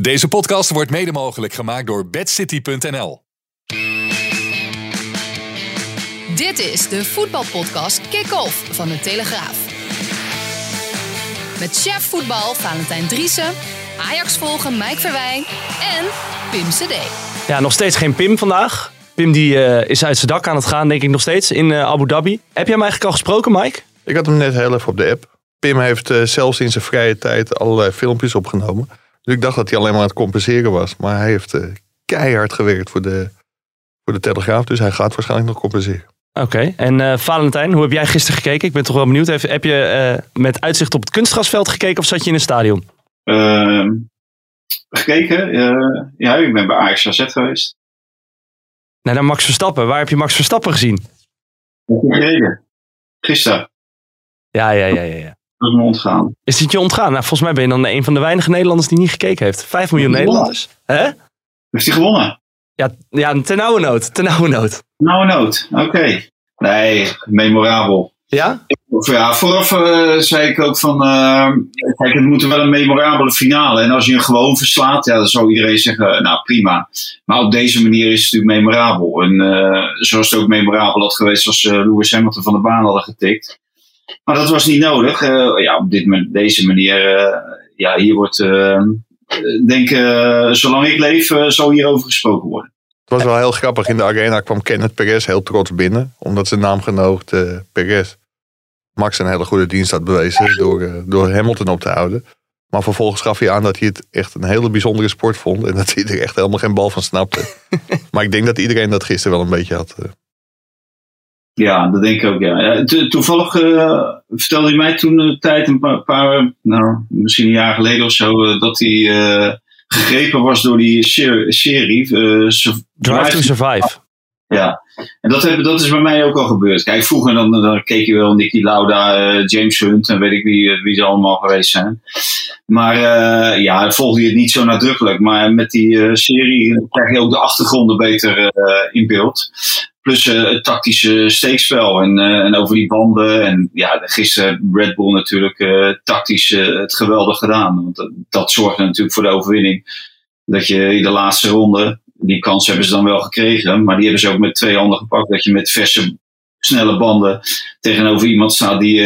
Deze podcast wordt mede mogelijk gemaakt door bedcity.nl. Dit is de voetbalpodcast Kick-Off van de Telegraaf. Met chef voetbal Valentijn Driessen, Ajax volgen Mike Verwijn en Pim CD. Ja, nog steeds geen Pim vandaag. Pim die, eh, is uit zijn dak aan het gaan, denk ik nog steeds, in eh, Abu Dhabi. Heb jij hem eigenlijk al gesproken, Mike? Ik had hem net heel even op de app. Pim heeft eh, zelfs in zijn vrije tijd allerlei filmpjes opgenomen. Dus ik dacht dat hij alleen maar aan het compenseren was. Maar hij heeft keihard gewerkt voor de, voor de Telegraaf. Dus hij gaat waarschijnlijk nog compenseren. Oké, en uh, Valentijn, hoe heb jij gisteren gekeken? Ik ben toch wel benieuwd. Heb, heb je met uitzicht op het kunstgrasveld gekeken of zat je in een stadion? Ehm, gekeken? ja, ik ben bij Ajax AZ geweest. Nee, naar Max Verstappen. Waar heb je Max Verstappen gezien? Gisteren. Ja, ja, ja, ja. ja. Dat is me ontgaan. Is het je ontgaan? Nou, volgens mij ben je dan een van de weinige Nederlanders die niet gekeken heeft. Vijf miljoen Nederlanders. Hè? Heeft hij gewonnen? Ja, ja ten nauwe nood. Ten nauwe nood. Nauwe nood, oké. Nee, memorabel. Ja? Ja, vooraf uh, zei ik ook van, uh, kijk, het moet wel een memorabele finale. En als je hem gewoon verslaat, ja, dan zou iedereen zeggen, nou prima. Maar op deze manier is het natuurlijk memorabel. En uh, zoals het ook memorabel had geweest als Lewis Hamilton van de baan hadden getikt. Maar dat was niet nodig. ja, op dit, deze manier, ja, hier wordt, denk zolang ik leef, zal hierover gesproken worden. Het was wel heel grappig. In de arena kwam Kenneth Perez heel trots binnen. Omdat zijn naamgenoot uh, Perez Max een hele goede dienst had bewezen door, uh, door Hamilton op te houden. Maar vervolgens gaf hij aan dat hij het echt een hele bijzondere sport vond. En dat hij er echt helemaal geen bal van snapte. maar ik denk dat iedereen dat gisteren wel een beetje had. Ja, dat denk ik ook, ja. toevallig vertelde hij mij toen een tijd, een paar, paar, nou, misschien een jaar geleden of zo, dat hij gegrepen was door die serie. Drive to Survive. Ja, en dat, heb, dat is bij mij ook al gebeurd. Kijk, vroeger dan, dan keek je wel Nicky Lauda, James Hunt en weet ik wie, eh, wie ze allemaal geweest zijn. Maar ja, volgde je het niet zo nadrukkelijk. Maar met die serie krijg je ook de achtergronden beter in beeld. Plus uh, het tactische steekspel en, uh, en over die banden. En ja, gisteren Red Bull natuurlijk uh, tactisch het geweldig gedaan. Want dat, dat zorgde natuurlijk voor de overwinning. Dat je in de laatste ronde, die kans hebben ze dan wel gekregen. Maar die hebben ze ook met twee handen gepakt. Dat je met verse, snelle banden tegenover iemand staat die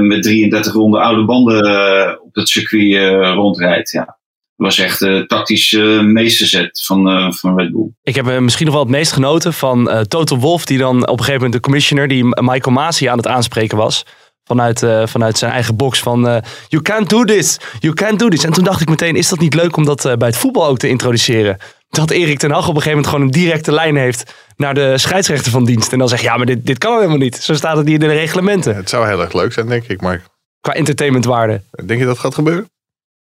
met 33 ronden oude banden op het circuit rondrijdt. Ja was echt de tactische meesterzet van, uh, van Red Bull. Ik heb misschien nog wel het meest genoten van uh, Toto Wolf, die dan op een gegeven moment de commissioner, die Michael Masi aan het aanspreken was. Vanuit, vanuit zijn eigen box van you can't do this, you can't do this. En toen dacht ik meteen, is dat niet leuk om dat bij het voetbal ook te introduceren? Dat Erik ten Hag op een gegeven moment gewoon een directe lijn heeft naar de scheidsrechter van dienst. En dan zegt, ja, maar dit, dit kan helemaal niet. Zo staat het niet in de reglementen. het zou heel erg leuk zijn, denk ik. Maar... Qua entertainmentwaarde. Denk je dat gaat gebeuren?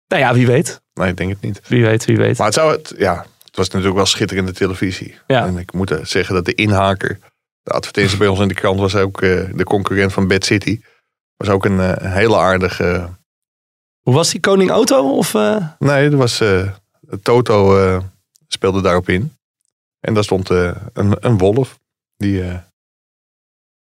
Nou ja, wie weet. Nee, ik denk het niet. Wie weet, wie weet. Maar het, zou het, ja, het was natuurlijk wel schitterende televisie. Ja. En ik moet zeggen dat de inhaker, de advertentie bij ons in de krant, was ook uh, de concurrent van Bad City. Was ook een uh, hele aardige. Hoe was die Koning Auto? Of, uh... Nee, er was, Toto speelde daarop in. En daar stond een, een wolf. Die,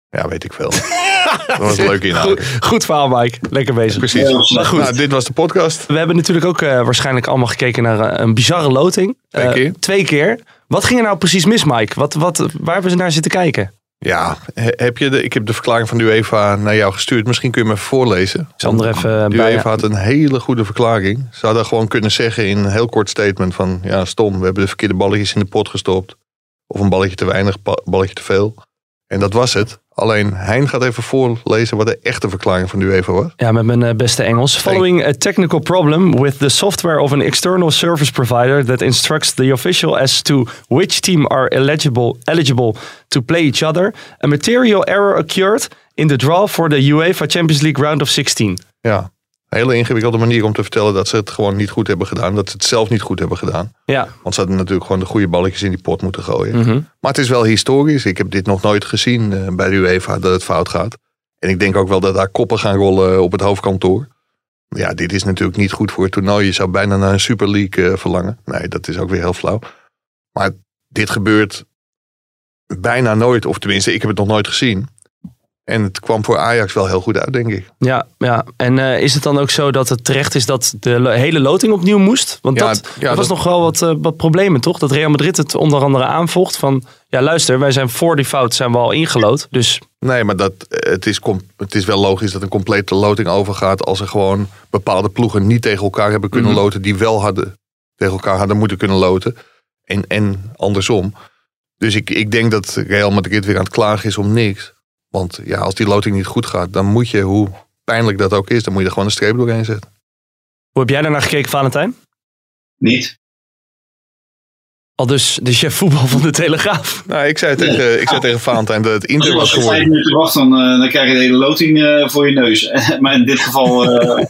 ja, weet ik veel. Dat was een leuke inhoud. Goed, goed, verhaal, Mike. Lekker bezig. Precies. Maar goed. Nou, dit was de podcast. We hebben natuurlijk ook uh, waarschijnlijk allemaal gekeken naar uh, een bizarre loting. Twee keer. Uh, twee keer. Wat ging er nou precies mis, Mike? Wat, wat, waar hebben ze naar zitten kijken? Ja, heb je de, ik heb de verklaring van de UEFA naar jou gestuurd. Misschien kun je me even voorlezen. Sander even de UEFA had een hele goede verklaring. Ze hadden gewoon kunnen zeggen in een heel kort statement van... Ja, stom, we hebben de verkeerde balletjes in de pot gestopt. Of een balletje te weinig, balletje te veel. En dat was het. Alleen Hein gaat even voorlezen wat de echte verklaring van de UEFA was. Ja, met mijn uh, beste Engels. Following a technical problem with the software of an external service provider that instructs the official as to which team are eligible, eligible to play each other, a material error occurred in the draw for the UEFA Champions League round of 16. Ja, hele ingewikkelde manier om te vertellen dat ze het gewoon niet goed hebben gedaan. Dat ze het zelf niet goed hebben gedaan. Ja. Want ze hadden natuurlijk gewoon de goede balletjes in die pot moeten gooien. Mhm. Maar het is wel historisch. Ik heb dit nog nooit gezien eh, bij de UEFA dat het fout gaat. En ik denk ook wel dat daar koppen gaan rollen op het hoofdkantoor. Ja, dit is natuurlijk niet goed voor het toernooi. Je zou bijna naar een Super League eh, verlangen. Nee, dat is ook weer heel flauw. Maar dit gebeurt bijna nooit. Of tenminste, ik heb het nog nooit gezien. En het kwam voor Ajax wel heel goed uit, denk ik. Ja, ja. En eh, is het dan ook zo dat het terecht is dat de hele loting opnieuw moest? Want Ja, dat, ja, dat was nog wel wat, eh, wat problemen, toch? Dat Real Madrid het onder andere aanvocht van... Ja, luister, wij zijn voor die fout zijn we al ingelood. Dus Nee, maar dat, eh, het, is het is wel logisch dat een complete loting overgaat. als er gewoon bepaalde ploegen niet tegen elkaar hebben kunnen Mhm. loten. die wel hadden, tegen elkaar hadden moeten kunnen loten. En, en andersom. Dus ik, ik denk dat Real Madrid weer aan het klagen is om niks. Want ja, als die loting niet goed gaat, dan moet je, hoe pijnlijk dat ook is, dan moet je er gewoon een streep doorheen zetten. hoe heb jij daarnaar gekeken, Valentijn? Niet. Al dus de chef voetbal van de Telegraaf. Nou, ik zei tegen, ik zei tegen Valentijn dat het Inter was Als je vijf geworden. minuten wacht, dan, eh, dan krijg je de hele loting eh, voor je neus. maar in dit geval eh,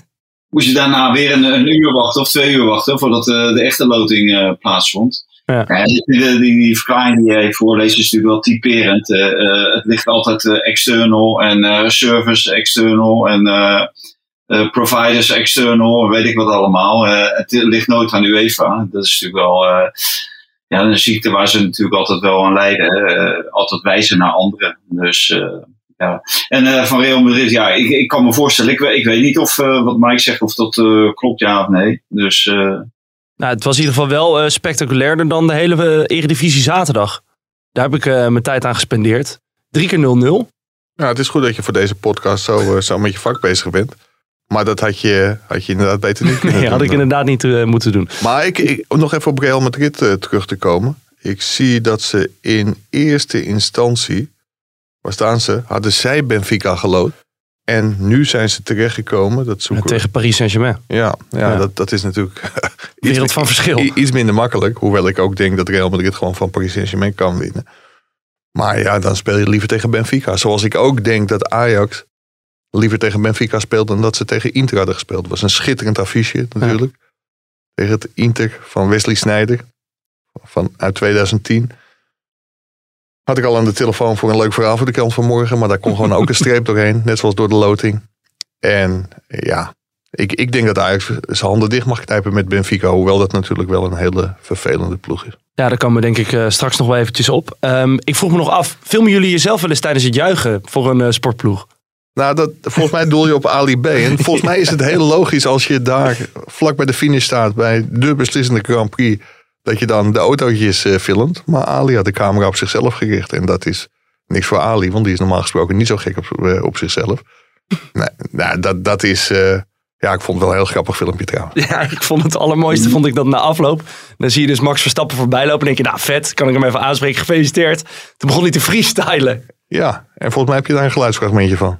moest je daarna weer een, een uur wachten of twee uur wachten voordat eh, de echte loting eh, plaatsvond. Ja. Die, verklaring die hij voorleest is natuurlijk wel typerend. Eh, eh, het ligt altijd eh, external en service external en providers external, weet ik wat allemaal. Het ligt nooit aan UEFA. Dat is natuurlijk wel ja, een ziekte waar ze natuurlijk altijd wel aan lijden. altijd wijzen naar anderen. Dus ja. En van Real Madrid, ja, ik, ik kan me voorstellen. Ik, we- ik weet niet of wat Mike zegt, of dat klopt, ja of nee. Dus Nou, het was in ieder geval wel eh, spectaculairder dan de hele eh, Eredivisie zaterdag. Daar heb ik eh, mijn tijd aan gespendeerd. Drie keer 0-0. Ja, het is goed dat je voor deze podcast zo, zo met je vak bezig bent. Maar dat had je, had je inderdaad beter niet kunnen Nee, had ik inderdaad niet moeten doen. Maar ik, ik, om nog even op Real Madrid terug te komen. Ik zie dat ze in eerste instantie, waar staan ze, hadden zij Benfica gelood. En nu zijn ze terechtgekomen, dat zoeken we- tegen Paris Saint-Germain. Ja, ja, Ja. Dat, dat is natuurlijk Wereld van verschil. iets minder makkelijk. Hoewel ik ook denk dat Real Madrid gewoon van Paris Saint-Germain kan winnen. Maar ja, dan speel je liever tegen Benfica. Zoals ik ook denk dat Ajax liever tegen Benfica speelt dan dat ze tegen Inter hadden gespeeld. Het was een schitterend affiche natuurlijk. Tegen het Inter van Wesley Sneijder van, uit 2010. Had ik al aan de telefoon voor een leuk verhaal voor de krant van morgen. Maar daar kon gewoon ook een streep doorheen. Net zoals door de loting. En ja, ik, ik denk dat Ajax zijn handen dicht mag knijpen met Benfica. Hoewel dat natuurlijk wel een hele vervelende ploeg is. Ja, daar komen we denk ik eh, straks nog wel eventjes op. Ehm, ik vroeg me nog af, filmen jullie jezelf wel eens tijdens het juichen voor een eh, sportploeg? Nou, dat, volgens mij doel je op Ali B. En volgens mij is het heel logisch als je daar vlak bij de finish staat bij de beslissende Grand Prix. Dat je dan de autootjes eh, filmt. Maar Ali had de camera op zichzelf gericht. En dat is niks voor Ali, want die is normaal gesproken niet zo gek op, eh, op zichzelf. Nee, nou, dat, dat is. eh, ja, ik vond het wel een heel grappig filmpje trouwens. Ja, ik vond het allermooiste, vond ik dat na afloop. Dan zie je dus Max Verstappen voorbij lopen en denk je, nou vet, kan ik hem even aanspreken, gefeliciteerd. Toen begon hij te freestylen. Ja, en volgens mij heb je daar een geluidsfragmentje van.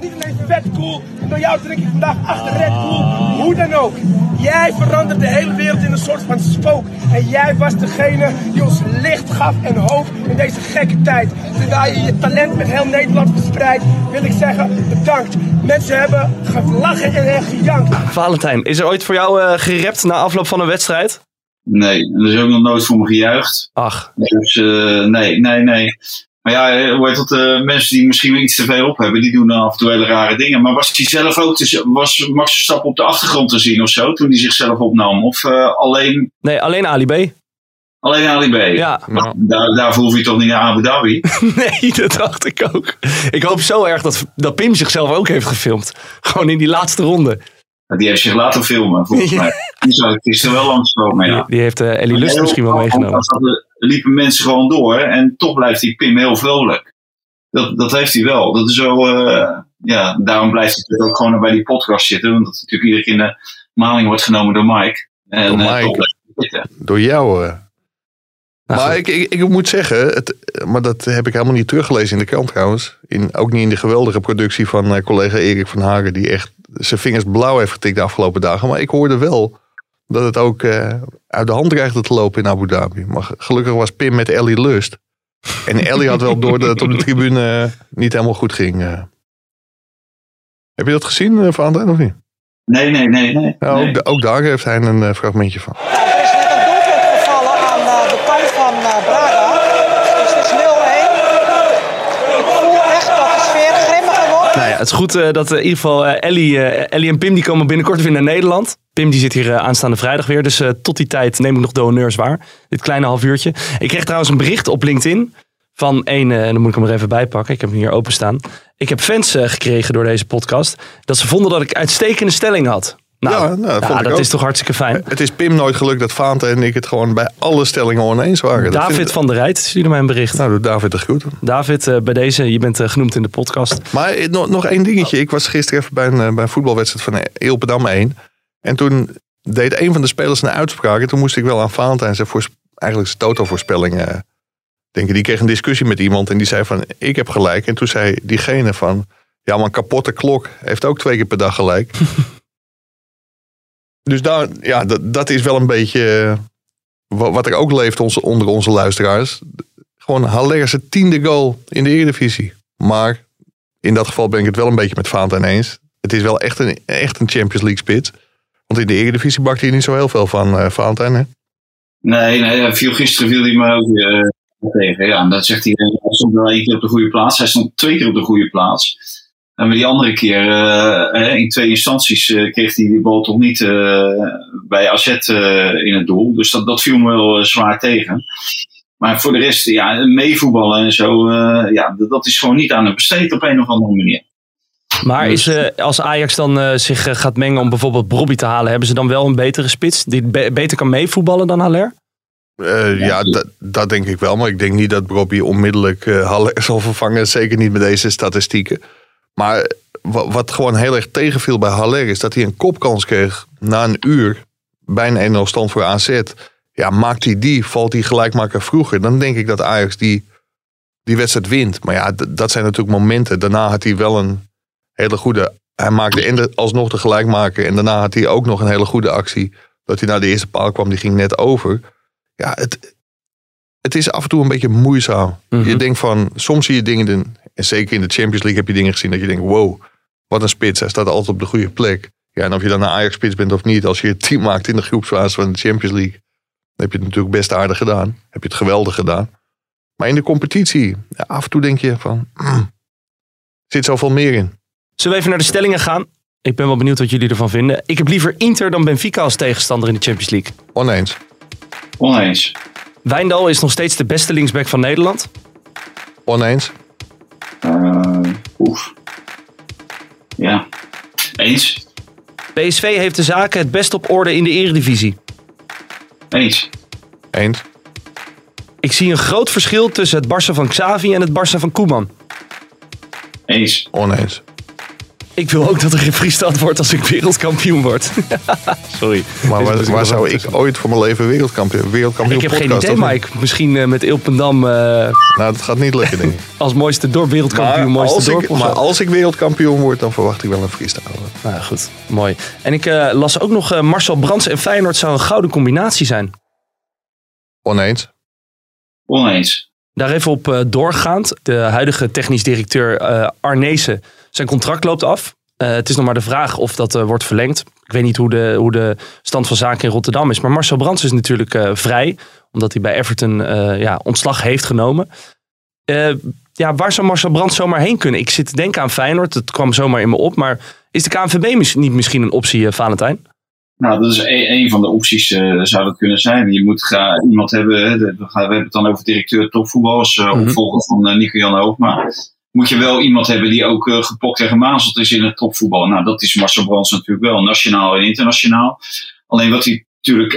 Niet alleen vet cool, en door jou drink ik vandaag achter Red Bull. Hoe dan ook. Jij verandert de hele wereld in een soort van spook. En jij was degene die ons licht gaf en hoop in deze gekke tijd. Terwijl je je talent met heel Nederland verspreidt, wil ik zeggen bedankt. Mensen hebben gelachen en gejankt. Valentijn, is er ooit voor jou eh gerept na afloop van een wedstrijd? nee, er is ook nog nooit voor me gejuicht. Ach, Dus eh, nee, nee, nee. Maar ja, eh, hoe heet dat? eh, mensen die misschien iets te veel op hebben, die doen dan af en toe hele rare dingen. Maar was hij zelf ook, te, was Max Verstappen op de achtergrond te zien of zo, toen hij zichzelf opnam? Of eh, alleen, nee, alleen Ali B. alleen Ali B? Ja, Nou, Daar, daarvoor hoef je toch niet naar Abu Dhabi? nee, dat dacht ik ook. Ik hoop zo erg dat, dat Pim zichzelf ook heeft gefilmd. Gewoon in die laatste ronde. Die heeft zich laten filmen, volgens mij. Die ik gisteren wel langskomen, ja. Die heeft eh, Ellie Lust misschien wel meegenomen. Er liepen mensen gewoon door en toch blijft die Pim heel vrolijk. Dat, dat heeft hij wel. Dat is zo, eh, ja, daarom blijft hij natuurlijk ook gewoon bij die podcast zitten. Want dat hij natuurlijk iedere keer in de maling wordt genomen door Mike. En, Door eh, Mike. Door jou. eh. Nou, maar ik, ik, ik moet zeggen, het, maar dat heb ik helemaal niet teruggelezen in de krant trouwens. In, ook niet in de geweldige productie van eh, collega Erik van Hagen. Die echt zijn vingers blauw heeft getikt de afgelopen dagen. Maar ik hoorde wel dat het ook eh, uit de hand dreigde te lopen in Abu Dhabi. Maar gelukkig was Pim met Ellie Lust. En Ellie had wel door dat het op de tribune eh, niet helemaal goed ging. eh. Heb je dat gezien, uh, Valentijn, of niet? Nee, nee, nee, nee. Nee. ook, ook daar heeft hij een fragmentje van. Nou, er is net een doelpunt gevallen aan eh, de kant van eh, Braga. Dus het is 0-1. Ik voel echt dat de sfeer grimmiger wordt. Nou ja, het is goed eh, dat eh, in ieder geval eh, Ellie, Ellie en Pim die komen binnenkort weer naar Nederland. Pim die zit hier aanstaande vrijdag weer. Dus tot die tijd neem ik nog de waar. Dit kleine half uurtje. Ik kreeg trouwens een bericht op LinkedIn. Van een, en dan moet ik hem er even bij pakken. Ik heb hem hier openstaan. Ik heb fans gekregen door deze podcast. Dat ze vonden dat ik uitstekende stelling had. Nou, Ja, nou, dat ja, is toch hartstikke fijn. Het is Pim nooit gelukt dat Vaante en ik het gewoon bij alle stellingen oneens waren. David van der Rijt stuurde mij een bericht. Nou, doe David de groeten. David, eh, bij deze, je bent eh, genoemd in de podcast. Maar eh, nog, nog één dingetje. Ik was gisteren even bij een, bij een voetbalwedstrijd van Ilpendam 1. En toen deed een van de spelers een uitspraak. En toen moest ik wel aan Valentijn zijn voors- eigenlijk zijn totalvoorspelling eh, denken. Die kreeg een discussie met iemand en die zei van ik heb gelijk. En toen zei diegene van ja, maar een kapotte klok heeft ook twee keer per dag gelijk. dus daar, ja, dat, dat is wel een beetje eh, wa- wat er ook leeft onze, onder onze luisteraars. Gewoon Hallerse tiende goal in de Eredivisie. Maar in dat geval ben ik het wel een beetje met Valentijn eens. Het is wel echt een, echt een Champions League spits. Want in de Eredivisie bakt hij niet zo heel veel van uh? Nee, nee, viel, gisteren viel hij me ook eh, tegen. Ja, en dat zegt hij, hij stond wel één keer op de goede plaats. Hij stond twee keer op de goede plaats. En die andere keer, eh, in twee instanties, eh, kreeg hij die bal toch niet eh, bij AZ eh, in het doel. Dus dat, dat viel me wel zwaar tegen. Maar voor de rest, ja, meevoetballen en zo, eh, ja, dat, is gewoon niet aan hem besteed op een of andere manier. Maar Dus- is, eh, als Ajax dan eh, zich gaat mengen om bijvoorbeeld Bobby te halen, hebben ze dan wel een betere spits die be- beter kan meevoetballen dan Haller? Uh, ja, dat, dat denk ik wel. Maar ik denk niet dat Bobby onmiddellijk uh, Haller zal vervangen. Zeker niet met deze statistieken. Maar wat gewoon heel erg tegenviel bij Haller is dat hij een kopkans kreeg na een uur bij een 1-0 stand voor AZ. Ja, maakt hij die, valt hij gelijkmaker vroeger. Dan denk ik dat Ajax die, die wedstrijd wint. Maar ja, dat zijn natuurlijk momenten. Daarna had hij wel een hele goede... Hij maakte alsnog de gelijkmaker. En daarna had hij ook nog een hele goede actie. Dat hij naar de eerste paal kwam, die ging net over. Ja, het, het is af en toe een beetje moeizaam. Mm -hmm. Je denkt van, soms zie je dingen... En zeker in de Champions League heb je dingen gezien dat je denkt... Wow, wat een spits. Hij staat altijd op de goede plek. Ja, en of je dan een Ajax-spits bent of niet. Als je het team maakt in de groepsfase van de Champions League... dan heb je het natuurlijk best aardig gedaan. Heb je het geweldig gedaan. Maar in de competitie, ja, af en toe denk je van... Mm, zit zoveel meer in. Zullen we even naar de stellingen gaan? Ik ben wel benieuwd wat jullie ervan vinden. Ik heb liever Inter dan Benfica als tegenstander in de Champions League. Oneens. Oneens. Wijndal is nog steeds de beste linksback van Nederland. Oneens. Uh, oef. Ja. Eens. PSV heeft de zaken het best op orde in de eredivisie. Eens. Eens. Ik zie een groot verschil tussen het Barça van Xavi en het Barça van Koeman. Eens. Oneens. Ik wil ook dat er gefreesteld wordt als ik wereldkampioen word. Sorry. Maar waar, waar zou ik ooit voor mijn leven wereldkampioen, wereldkampioen Ik heb geen idee, Mike. Misschien uh, met Ilpendam... Uh, nou, dat gaat niet lukken, denk ik. als mooiste dorp, wereldkampioen, maar mooiste als dorp. Ik, maar als ik wereldkampioen word, dan verwacht ik wel een freestyle. Nou goed, mooi. En ik uh, las ook nog Marcel Brands en Feyenoord zou een gouden combinatie zijn. Oneens. Oneens. Daar even op uh, doorgaand. De huidige technisch directeur uh, Arnezen, zijn contract loopt af. Uh, het is nog maar de vraag of dat wordt verlengd. Ik weet niet hoe de, hoe de stand van zaken in Rotterdam is. Maar Marcel Brands is natuurlijk vrij. Omdat hij bij Everton ja, ontslag heeft genomen. ja, waar zou Marcel Brands zomaar heen kunnen? Ik zit te denken aan Feyenoord. Het kwam zomaar in me op. Maar is de KNVB mis niet misschien een optie, Valentijn? Nou, dat is een, een van de opties, zou dat kunnen zijn. Je moet graag iemand hebben, we, hebben het dan over directeur topvoetballers, mm-hmm. opvolger van Nico-Jan Hoogma. Moet je wel iemand hebben die ook gepokt en gemazeld is in het topvoetbal. Nou, dat is Marcel Brands natuurlijk wel, nationaal en internationaal. Alleen wat hij natuurlijk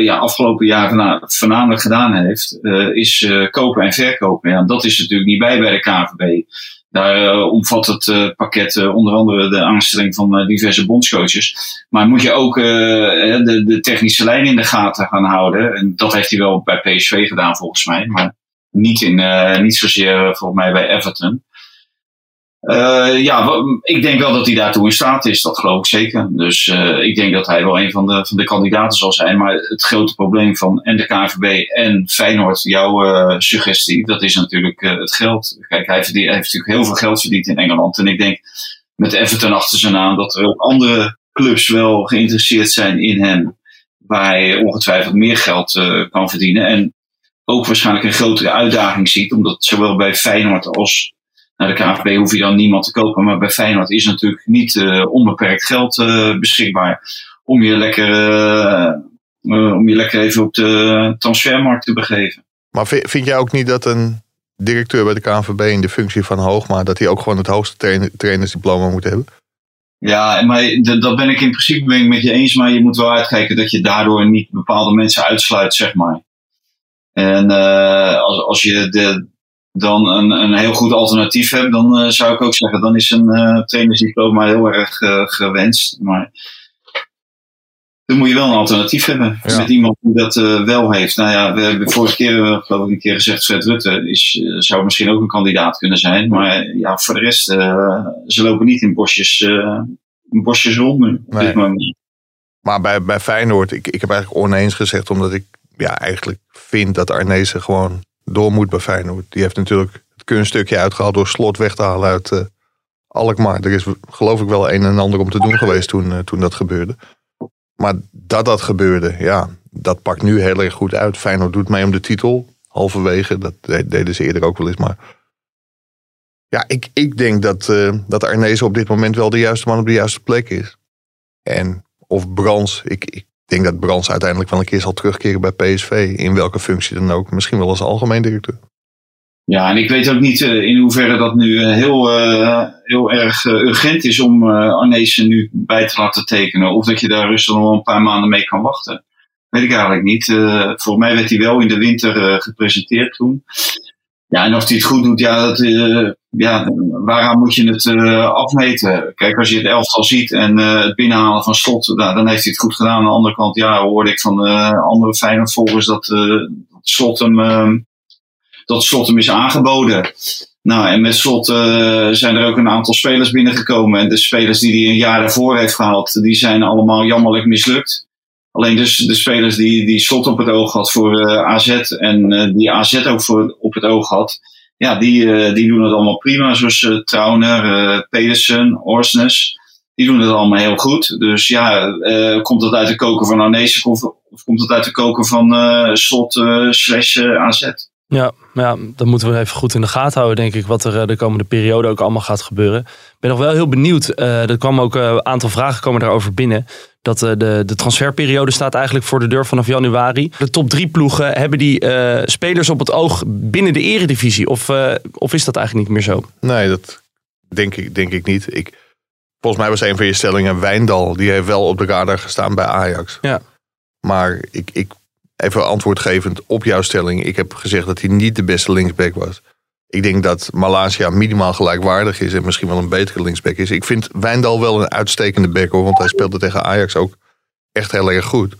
ja, afgelopen jaar voornamelijk gedaan heeft, is kopen en verkopen. Ja, dat is natuurlijk niet bij bij de KVB. Daar uh, omvat het uh, pakket uh, onder andere de aanstelling van diverse bondscoaches. Maar moet je ook de, de, technische lijn in de gaten gaan houden. En dat heeft hij wel bij PSV gedaan volgens mij. Maar niet, in, niet zozeer volgens mij bij Everton. Ja, ik denk wel dat hij daartoe in staat is. Dat geloof ik zeker. Dus ik denk dat hij wel een van de, van de kandidaten zal zijn. Maar het grote probleem van en de KNVB en Feyenoord, jouw suggestie, dat is natuurlijk het geld. Kijk, hij, hij heeft natuurlijk heel veel geld verdiend in Engeland. En ik denk met Everton achter zijn naam dat er ook andere clubs wel geïnteresseerd zijn in hem. Waar hij ongetwijfeld meer geld eh, kan verdienen. En ook waarschijnlijk een grotere uitdaging ziet. Omdat zowel bij Feyenoord als naar de KVB hoef je dan niemand te kopen. Maar bij Feyenoord is natuurlijk niet eh, onbeperkt geld eh, beschikbaar. Om je, lekker, eh, om je lekker even op de transfermarkt te begeven. Maar vi- vind jij ook niet dat een directeur bij de KNVB in de functie van Hoogma... dat hij ook gewoon het hoogste trainer, trainersdiploma moet hebben? Ja, maar dat ben ik in principe ben ik met je eens. Maar je moet wel uitkijken dat je daardoor niet bepaalde mensen uitsluit, zeg maar. En als, als je de, dan een, een heel goed alternatief hebt, dan eh, zou ik ook zeggen, dan is een eh trainersdiploma heel erg eh, gewenst. Maar dan moet je wel een alternatief hebben Ja. met iemand die dat wel heeft. Nou ja, we hebben vorige keer, geloof ik, een keer gezegd, Fred Rutte is, zou misschien ook een kandidaat kunnen zijn. Maar ja, voor de rest, ze lopen niet in bosjes, in bosjes rond nu. op Nee. dit moment. Maar bij, bij Feyenoord, ik, ik heb eigenlijk oneens gezegd... omdat ik ja, eigenlijk vind dat Arnezen gewoon door moet bij Feyenoord. Die heeft natuurlijk het kunststukje uitgehaald... door slot weg te halen uit eh, Alkmaar. Er is geloof ik wel een en ander om te doen geweest toen, eh, toen dat gebeurde. Maar dat dat gebeurde, ja, dat pakt nu heel erg goed uit. Feyenoord doet mee om de titel, halverwege. Dat de- deden ze eerder ook wel eens, maar... Ja, ik, ik denk dat, eh dat Arnezen op dit moment wel de juiste man op de juiste plek is. En of Brans, ik, ik denk dat Brans uiteindelijk wel een keer zal terugkeren bij PSV. In welke functie dan ook. Misschien wel als algemeen directeur. Ja, en ik weet ook niet eh, in hoeverre dat nu eh, heel, eh, heel erg urgent is om Arnezen nu bij te laten tekenen. Of dat je daar rustig nog een paar maanden mee kan wachten. Weet ik eigenlijk niet. Volgens mij werd hij wel in de winter gepresenteerd toen. Ja, en of hij het goed doet, ja, dat, ja waaraan moet je het eh, afmeten? Kijk, als je het elftal ziet en eh, het binnenhalen van slot, nou, dan heeft hij het goed gedaan. Aan de andere kant, ja, hoorde ik van eh, andere Feyenoord volgers dat slot hem... eh, dat slot hem is aangeboden. Nou, en met slot zijn er ook een aantal spelers binnengekomen. En de spelers die hij een jaar daarvoor heeft gehaald, die zijn allemaal jammerlijk mislukt. Alleen dus de spelers die, die slot op het oog had voor AZ en die AZ ook voor, op het oog had, ja, die, eh, die doen het allemaal prima. Zoals eh, Trauner, eh, Pedersen, Orsnes. Die doen het allemaal heel goed. Dus ja, komt dat uit de koker van Arnezen of, komt het uit de koker van slot slash AZ? Ja, ja, dan moeten we even goed in de gaten houden, denk ik, wat er de komende periode ook allemaal gaat gebeuren. Ik ben nog wel heel benieuwd. er kwam ook een aantal vragen komen daarover binnen. Dat eh, de, de transferperiode staat eigenlijk voor de deur vanaf januari. De top drie ploegen hebben die eh, spelers op het oog binnen de eredivisie. Of, eh, of is dat eigenlijk niet meer zo? Nee, dat denk ik, denk ik niet. Ik, volgens mij was een van je stellingen Wijndal. Die heeft wel op de radar gestaan bij Ajax. Ja. Maar ik, ik, even antwoordgevend op jouw stelling. Ik heb gezegd dat hij niet de beste linksback was. Ik denk dat Malaysia minimaal gelijkwaardig is en misschien wel een betere linksback is. Ik vind Wijndal wel een uitstekende back hoor, want hij speelde tegen Ajax ook echt heel erg goed.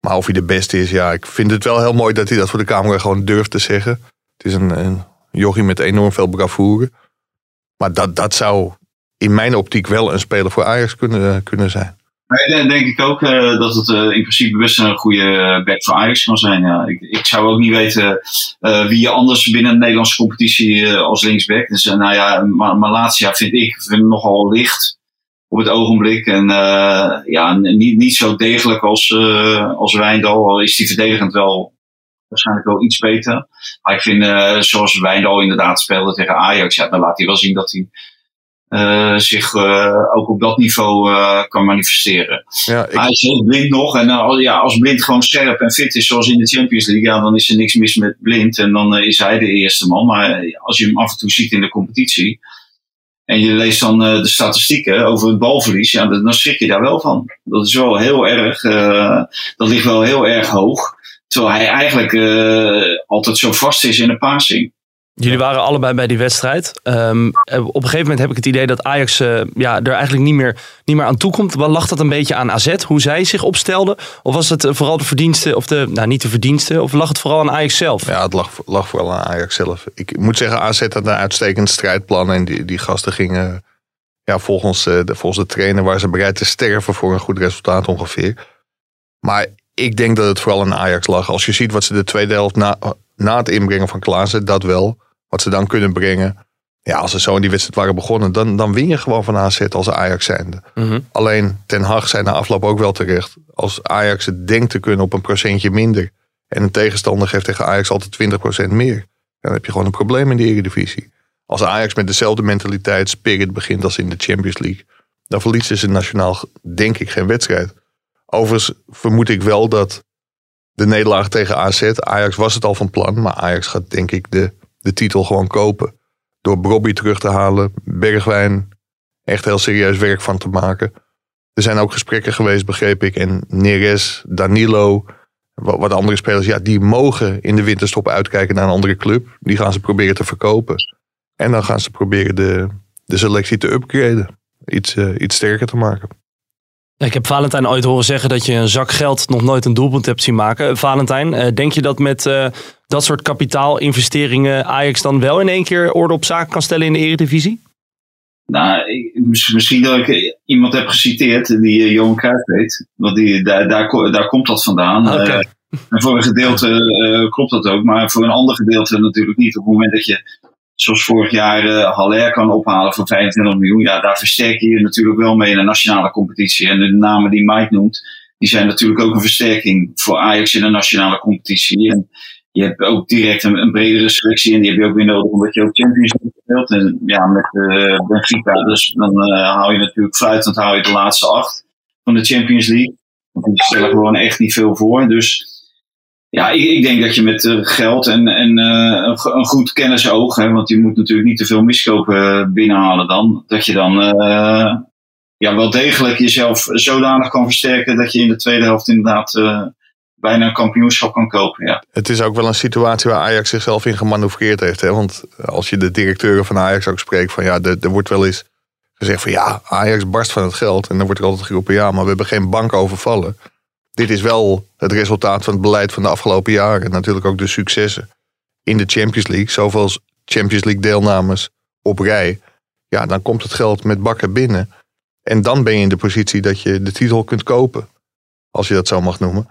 Maar of hij de beste is, ja, ik vind het wel heel mooi dat hij dat voor de camera gewoon durft te zeggen. Het is een, jochie met enorm veel bravoure. Maar dat, dat zou in mijn optiek wel een speler voor Ajax kunnen, kunnen zijn. Nee, denk ik ook eh, dat het eh, in principe best een goede eh, back voor Ajax kan zijn. Ja. Ik, ik zou ook niet weten wie je anders binnen de Nederlandse competitie als linksback. Dus nou ja, Ma- Malatia vind ik vind nogal licht op het ogenblik. En ja, niet, niet zo degelijk als, als Wijndal. Al is die verdedigend wel waarschijnlijk wel iets beter. Maar ik vind, zoals Wijndal inderdaad speelde tegen Ajax, ja, dan laat hij wel zien dat hij eh, zich eh, ook op dat niveau eh, kan manifesteren. Ja, ik, Hij is heel blind nog. En ja, als blind gewoon scherp en fit is, zoals in de Champions League, ja, dan is er niks mis met blind. En dan is hij de eerste man. Maar als je hem af en toe ziet in de competitie. En je leest dan de statistieken over het balverlies. Ja, dan dan schrik je daar wel van. Dat is wel heel erg. dat ligt wel heel erg hoog. Terwijl hij eigenlijk altijd zo vast is in de passing. Jullie waren allebei bij die wedstrijd. Ehm, eh, op een gegeven moment heb ik het idee dat Ajax eh, ja, er eigenlijk niet meer, niet meer aan toe komt. Wat Lag dat een beetje aan AZ, hoe zij zich opstelden? Of was het eh, vooral de verdiensten, of de, nou niet de verdiensten, of lag het vooral aan Ajax zelf? ja, het lag, lag vooral aan Ajax zelf. Ik moet zeggen, AZ had een uitstekend strijdplan. En die, die gasten gingen ja, volgens, de, volgens de trainer waren ze bereid te sterven voor een goed resultaat ongeveer. Maar ik denk dat het vooral aan Ajax lag. Als je ziet wat ze de tweede helft na, na het inbrengen van Klaassen, dat wel. Wat ze dan kunnen brengen. Ja, als ze zo in die wedstrijd waren begonnen, dan, dan win je gewoon van AZ als Ajax zijnde. Mhm. Alleen Ten Hag zei na afloop ook wel terecht. Als Ajax het denkt te kunnen op een procentje minder. En een tegenstander geeft tegen Ajax altijd 20% meer. Dan heb je gewoon een probleem in de Eredivisie. Als Ajax met dezelfde mentaliteit spirit begint als in de Champions League. Dan verliezen ze nationaal denk ik geen wedstrijd. Overigens vermoed ik wel dat de nederlaag tegen AZ. Ajax was het al van plan. Maar Ajax gaat denk ik de, de titel gewoon kopen. Door Bobby terug te halen. Bergwijn echt heel serieus werk van te maken. Er zijn ook gesprekken geweest, begreep ik. En Neres, Danilo, wat, wat andere spelers. Ja, die mogen in de winterstop uitkijken naar een andere club. Die gaan ze proberen te verkopen. En dan gaan ze proberen de, de selectie te upgraden. Iets, eh, iets sterker te maken. Ik heb Valentijn ooit horen zeggen dat je een zak geld nog nooit een doelpunt hebt zien maken. Valentijn, eh, denk je dat met eh, dat soort kapitaalinvesteringen Ajax dan wel in één keer orde op zaken kan stellen in de Eredivisie? Nou, ik- misschien dat ik iemand heb geciteerd die eh, Johan Cruijff weet. Want die, daar, daar, ko- daar komt dat vandaan. Eh, en voor een gedeelte eh, klopt dat ook, maar voor een ander gedeelte natuurlijk niet. Op het moment dat je, zoals vorig jaar, eh Haller kan ophalen voor 25 miljoen, ja, daar versterk je je natuurlijk wel mee in de nationale competitie. En de namen die Mike noemt, die zijn natuurlijk ook een versterking voor Ajax in de nationale competitie. En je hebt ook direct een, bredere selectie en die heb je ook weer nodig omdat je ook Champions League speelt. En ja, met eh Benfica, dus dan eh hou je natuurlijk fluitend hou je de laatste acht van de Champions League. Want die stellen gewoon echt niet veel voor. Dus ja, ik, ik denk dat je met eh, geld en, en eh, een, go- een goed kennisoog, hè, want je moet natuurlijk niet te veel miskopen eh, binnenhalen dan, dat je dan ja, wel degelijk jezelf zodanig kan versterken dat je in de tweede helft inderdaad bijna een kampioenschap kan kopen. Ja. Het is ook wel een situatie waar Ajax zichzelf in gemanoeuvreerd heeft. Hè? Want als je de directeuren van Ajax ook spreekt, van ja, er, er wordt wel eens gezegd van ja, Ajax barst van het geld. En dan wordt er altijd geroepen, ja, maar we hebben geen bank overvallen. Dit is wel het resultaat van het beleid van de afgelopen jaren. En natuurlijk ook de successen in de Champions League. Zoveel Champions League deelnames op rij. Ja, dan komt het geld met bakken binnen. En dan ben je in de positie dat je de titel kunt kopen. Als je dat zo mag noemen.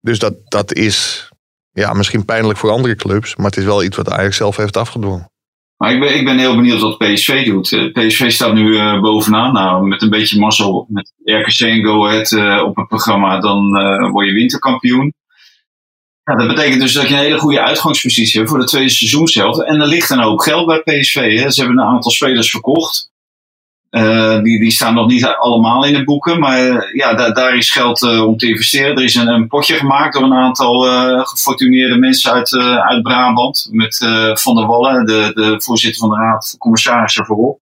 Dus dat, dat is ja, misschien pijnlijk voor andere clubs. Maar het is wel iets wat Ajax zelf heeft afgedwongen. Maar ik ben, ik ben heel benieuwd wat PSV doet. Eh, PSV staat nu eh, bovenaan. Nou, met een beetje mazzel met RKC en Go Ahead eh, op het programma, dan word je winterkampioen. Ja, dat betekent dus dat je een hele goede uitgangspositie hebt voor de tweede seizoenshelft. En er ligt een hoop geld bij PSV. Hè. Ze hebben een aantal spelers verkocht. Eh, die, die staan nog niet allemaal in de boeken, maar eh, ja, daar, is geld eh, om te investeren. Er is een, een potje gemaakt door een aantal gefortuneerde mensen uit, uit Brabant. Met Van der Wallen, de, de voorzitter van de Raad van Commissarissen voorop.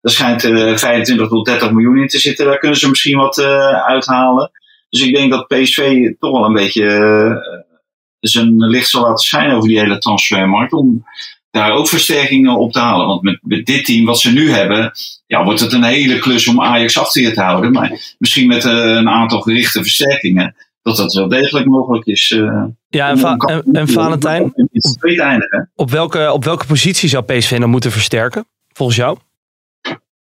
Daar schijnt eh 25 tot 30 miljoen in te zitten. Daar kunnen ze misschien wat uithalen. Dus ik denk dat PSV toch wel een beetje zijn licht zal laten schijnen over die hele transfermarkt. Om daar ook versterkingen op te halen. Want met, met dit team wat ze nu hebben, ja, wordt het een hele klus om Ajax achter je te houden. Maar misschien met eh, een aantal gerichte versterkingen, dat dat wel degelijk mogelijk is. eh, Ja, en, Va- om en, en Valentijn, eindigen. op welke, op welke positie zou PSV dan moeten versterken? Volgens jou?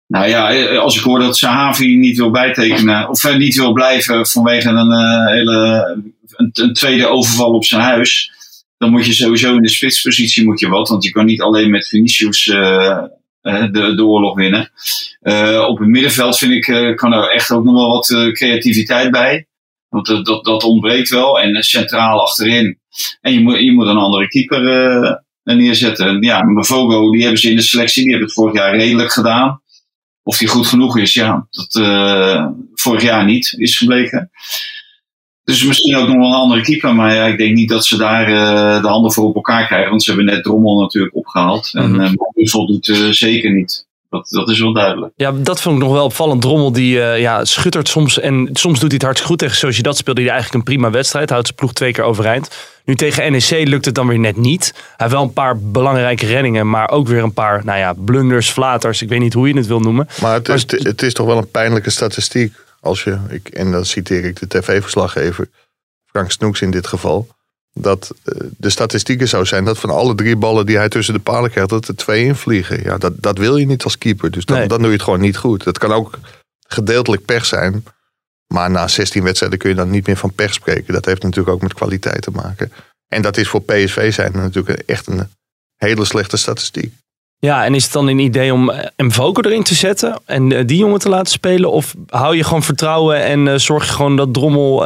Nou ja, eh, als ik hoor dat Sahavi niet wil bijtekenen, of niet wil blijven vanwege een hele een, een tweede overval op zijn huis, dan moet je sowieso in de spitspositie moet je wat, want je kan niet alleen met Vinicius eh, eh, de, de oorlog winnen. Eh, op het middenveld vind ik, kan er echt ook nog wel wat creativiteit bij. Want dat, dat, ontbreekt wel. En centraal achterin. En je moet, je moet een andere keeper neerzetten. En ja, Mavogo, die hebben ze in de selectie, die hebben het vorig jaar redelijk gedaan. Of die goed genoeg is, ja, dat vorig jaar niet is gebleken. Dus misschien ook nog wel een andere keeper. Maar ja, ik denk niet dat ze daar eh, de handen voor op elkaar krijgen. Want ze hebben net Drommel natuurlijk opgehaald. En Mhm. uh, voldoet eh, zeker niet. Dat, dat is wel duidelijk. Ja, dat vond ik nog wel opvallend. Drommel die eh, ja, schuttert soms. En soms doet hij het hartstikke goed. Tegen Sociedad speelde hij eigenlijk een prima wedstrijd. Houdt zijn ploeg twee keer overeind. Nu tegen NEC lukt het dan weer net niet. Hij heeft wel een paar belangrijke reddingen. Maar ook weer een paar nou ja, blunders, flaters. Ik weet niet hoe je het wil noemen. Maar het is, het is toch wel een pijnlijke statistiek. Als je, ik, en dan citeer ik de tv-verslaggever Frank Snoeks in dit geval. Dat eh, de statistieken zo zijn dat van alle drie ballen die hij tussen de palen krijgt, dat er twee invliegen. Ja, dat, dat wil je niet als keeper. Dus dan, Nee. dan doe je het gewoon niet goed. Dat kan ook gedeeltelijk pech zijn. Maar na 16 wedstrijden kun je dan niet meer van pech spreken. Dat heeft natuurlijk ook met kwaliteit te maken. En dat is voor PSV zijn natuurlijk echt een hele slechte statistiek. Ja, en is het dan een idee om eh, Mvogo erin te zetten en eh, die jongen te laten spelen? Of hou je gewoon vertrouwen en eh, zorg je gewoon dat Drommel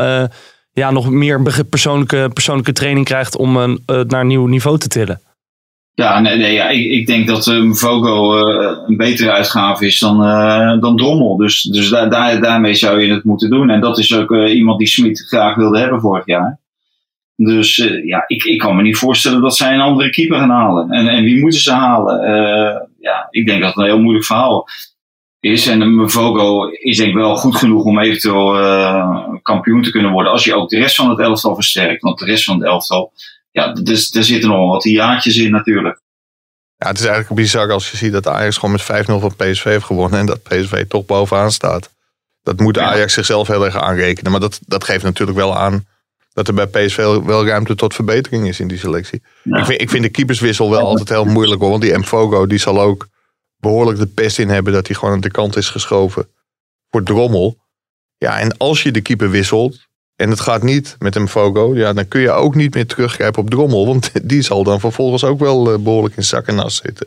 ja, nog meer persoonlijke, persoonlijke training krijgt om eh, naar een nieuw niveau te tillen? Ja, nee, nee, ja, ik, ik denk dat Vogo eh, een betere uitgave is dan, dan Drommel. Dus, dus daar, daar, daarmee zou je het moeten doen. En dat is ook iemand die Smit graag wilde hebben vorig jaar. Dus eh, ja, ik, ik kan me niet voorstellen dat zij een andere keeper gaan halen. En, en wie moeten ze halen? Eh, ja, ik denk dat het een heel moeilijk verhaal is. En um, Vogo is denk ik wel goed genoeg om eventueel eh, kampioen te kunnen worden. Als je ook de rest van het elftal versterkt. Want de rest van het elftal, ja, dus, er zitten nog wat jaartjes in natuurlijk. Ja, het is eigenlijk bizar als je ziet dat Ajax gewoon met 5-0 van PSV heeft gewonnen. En dat PSV toch bovenaan staat. Dat moet Ja. Ajax zichzelf heel erg aanrekenen. Maar dat, dat geeft natuurlijk wel aan dat er bij PSV wel ruimte tot verbetering is in die selectie. Ja. Ik, vind, ik vind de keeperswissel wel altijd heel moeilijk hoor. Want die Mfogo die zal ook behoorlijk de pest in hebben dat hij gewoon aan de kant is geschoven voor Drommel. Ja, en als je de keeper wisselt en het gaat niet met Mfogo, ja, dan kun je ook niet meer teruggrijpen op Drommel. Want die zal dan vervolgens ook wel eh, behoorlijk in zak en as zitten.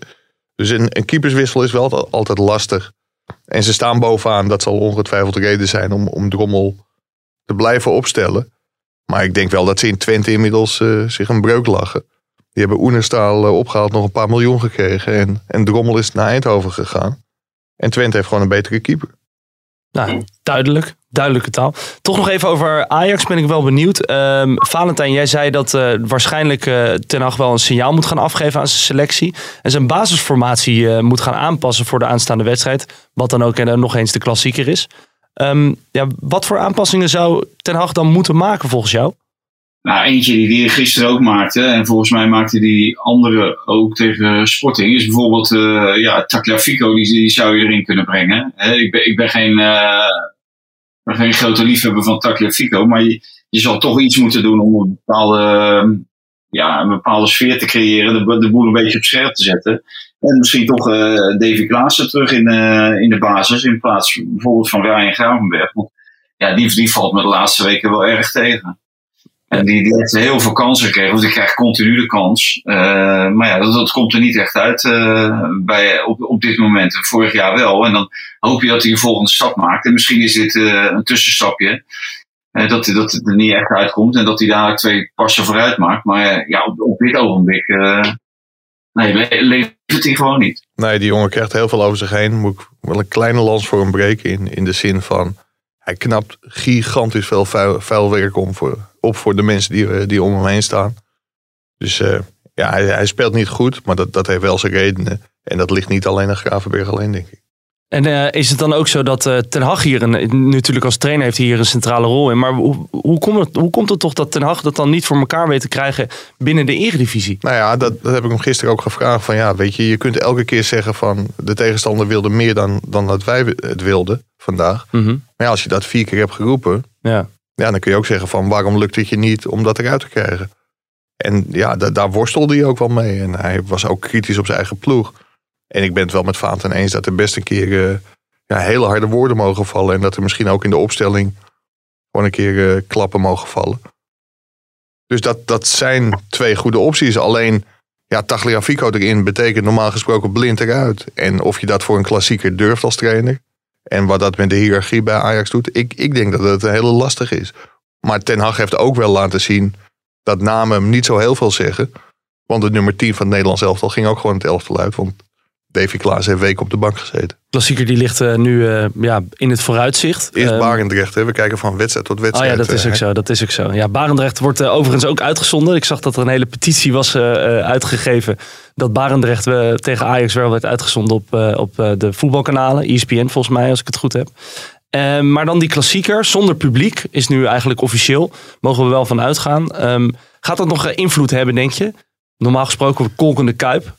Dus een, een keeperswissel is wel altijd- altijd lastig. En ze staan bovenaan, dat zal ongetwijfeld reden zijn om, om Drommel te blijven opstellen. Maar ik denk wel dat ze in Twente inmiddels eh, zich een breuk lachen. Die hebben Oenerstaal eh, opgehaald, nog een paar miljoen gekregen. En, en Drommel is naar Eindhoven gegaan. En Twente heeft gewoon een betere keeper. Nou, duidelijk. Duidelijke taal. Toch nog even over Ajax ben ik wel benieuwd. Ehm Valentijn, jij zei dat eh, waarschijnlijk Ten Hag wel een signaal moet gaan afgeven aan zijn selectie. En zijn basisformatie moet gaan aanpassen voor de aanstaande wedstrijd. Wat dan ook eh, nog eens de klassieker is. Ehm, ja, wat voor aanpassingen zou Ten Hag dan moeten maken volgens jou? Nou, eentje die die gisteren ook maakte, en volgens mij maakte die andere ook tegen Sporting, is bijvoorbeeld eh ja, Tagliafico, die, die zou je erin kunnen brengen. Ik, ben, ik ben geen, ben geen grote liefhebber van Tagliafico, maar je, je zal toch iets moeten doen om een bepaalde, ja, een bepaalde sfeer te creëren, de, de boel een beetje op scherp te zetten. En misschien toch eh Davy Klaassen terug in, eh, in de basis, in plaats bijvoorbeeld van Ryan Gravenberg. Want ja, die, die valt me de laatste weken wel erg tegen. En die, die heeft heel veel kansen gekregen, want die krijgt continu de kans. Eh, maar ja, dat, dat komt er niet echt uit bij, op, op dit moment. Vorig jaar wel. En dan hoop je dat hij een volgende stap maakt. En misschien is dit een tussenstapje. dat, dat het er niet echt uitkomt en dat hij daar twee passen vooruit maakt. Maar ja, op, op dit ogenblik nee, le- levert hij gewoon niet. Nee, die jongen krijgt heel veel over zich heen. Moet ik wel een kleine lans voor hem breken. In, in de zin van, hij knapt gigantisch veel vuil, vuil werk om voor, op voor de mensen die, eh, die om hem heen staan. Dus eh, ja, hij, hij speelt niet goed, maar dat, dat heeft wel zijn redenen. En dat ligt niet alleen aan Gravenberg alleen, denk ik. En eh, is het dan ook zo dat eh, Ten Hag hier, een, natuurlijk als trainer heeft hij hier een centrale rol in. Maar hoe, hoe, komt het, hoe komt het toch dat Ten Hag dat dan niet voor elkaar weet te krijgen binnen de eredivisie? Nou ja, dat, dat heb ik hem gisteren ook gevraagd. Van ja, weet je, je kunt elke keer zeggen van de tegenstander wilde meer dan, dan dat wij het wilden vandaag. Mhm. Maar ja, als je dat vier keer hebt geroepen, Ja. ja, dan kun je ook zeggen van waarom lukt het je niet om dat eruit te krijgen. En ja, da- daar worstelde hij ook wel mee. En hij was ook kritisch op zijn eigen ploeg. En ik ben het wel met Vaanten eens dat er best een keer eh, ja, hele harde woorden mogen vallen. En dat er misschien ook in de opstelling gewoon een keer eh, klappen mogen vallen. Dus dat, dat zijn twee goede opties. Alleen, ja, Tagliafico erin betekent normaal gesproken blind eruit. En of je dat voor een klassieker durft als trainer. En wat dat met de hiërarchie bij Ajax doet. Ik, ik denk dat het hele lastig is. Maar Ten Hag heeft ook wel laten zien dat namen hem niet zo heel veel zeggen. Want de nummer 10 van het Nederlands elftal ging ook gewoon het elftal uit. Want Davy Klaas heeft weken op de bank gezeten. Klassieker die ligt eh, nu eh, ja, in het vooruitzicht. Eerst Ehm, Barendrecht, hè. we kijken van wedstrijd tot Oh wedstrijd. ja, dat is eh, ook zo. Dat is ook zo. Ja, Barendrecht wordt overigens ook uitgezonden. Ik zag dat er een hele petitie was uitgegeven. Dat Barendrecht tegen Ajax wel werd uitgezonden op, op de voetbalkanalen. ESPN volgens mij, als ik het goed heb. Eh, maar dan die klassieker zonder publiek is nu eigenlijk officieel. Mogen we wel van uitgaan. Ehm, gaat dat nog invloed hebben, denk je? Normaal gesproken kolkende kuip.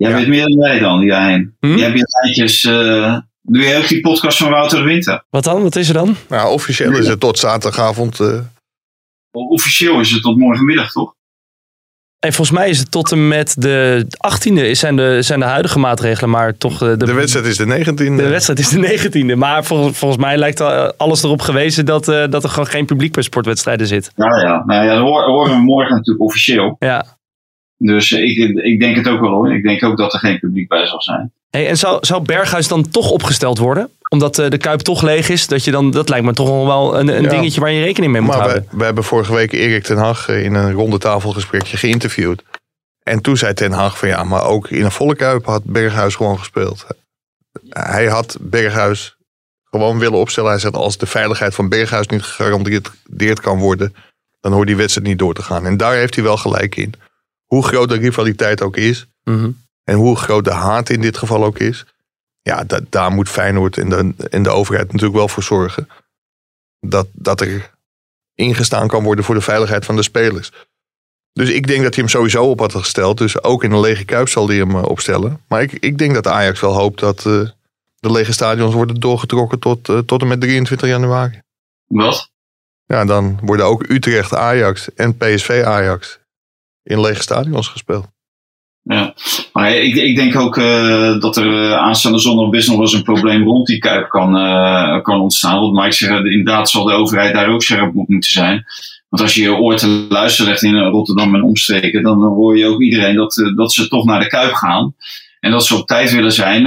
Jij Ja. weet meer dan wij dan, Jijn. Hm? Jij hebt je lijntjes. eh doe jij ook die podcast van Wouter de Winter? Wat dan? Wat is er dan? Nou, officieel is het tot zaterdagavond. eh, Officieel is het tot morgenmiddag, toch? En volgens mij is het tot en met de 18e zijn de, zijn de huidige maatregelen, maar toch eh, de, de wedstrijd is de 19e. De wedstrijd is de 19e. Maar vol- volgens mij lijkt al- alles erop gewezen dat, eh, dat er gewoon geen publiek bij sportwedstrijden zit. Nou ja, nou ja dat horen we morgen natuurlijk officieel. Ja, Dus ik, ik denk het ook wel hoor. Ik denk ook dat er geen publiek bij zal zijn. Hey, en zou, zou Berghuis dan toch opgesteld worden? Omdat eh, de Kuip toch leeg is? Dat, je dan, dat lijkt me toch wel een, een Ja. dingetje waar je rekening mee moet Maar we, houden. we hebben vorige week Erik ten Hag eh, in een ronde tafelgesprekje geïnterviewd. En toen zei ten Hag van ja, maar ook in een volle kuip had Berghuis gewoon gespeeld. Hij had Berghuis gewoon willen opstellen. Hij zegt als de veiligheid van Berghuis niet gegarandeerd kan worden, dan hoort die wedstrijd niet door te gaan. En daar heeft hij wel gelijk in. Hoe groot de rivaliteit ook is Mhm. en hoe groot de haat in dit geval ook is. Ja, da- daar moet Feyenoord en de, en de overheid natuurlijk wel voor zorgen. Dat, dat er ingestaan kan worden voor de veiligheid van de spelers. Dus ik denk dat hij hem sowieso op had gesteld. Dus ook in een lege kuip zal hij hem eh, opstellen. Maar ik, ik denk dat Ajax wel hoopt dat eh, de lege stadions worden doorgetrokken tot, eh, tot en met 23 januari. Wat? Ja, dan worden ook Utrecht Ajax en PSV Ajax in lege stadions gespeeld. Ja. Maar ik, ik denk ook eh, dat er eh, aanstaande zondag best nog wel eens een probleem rond die Kuip kan, eh, kan ontstaan. Want Mike zegt, inderdaad zal de overheid daar ook scherp op moeten zijn. Want als je je oor te luisteren legt in Rotterdam en omstreken, dan hoor je ook iedereen dat, dat ze toch naar de Kuip gaan. En dat ze op tijd willen zijn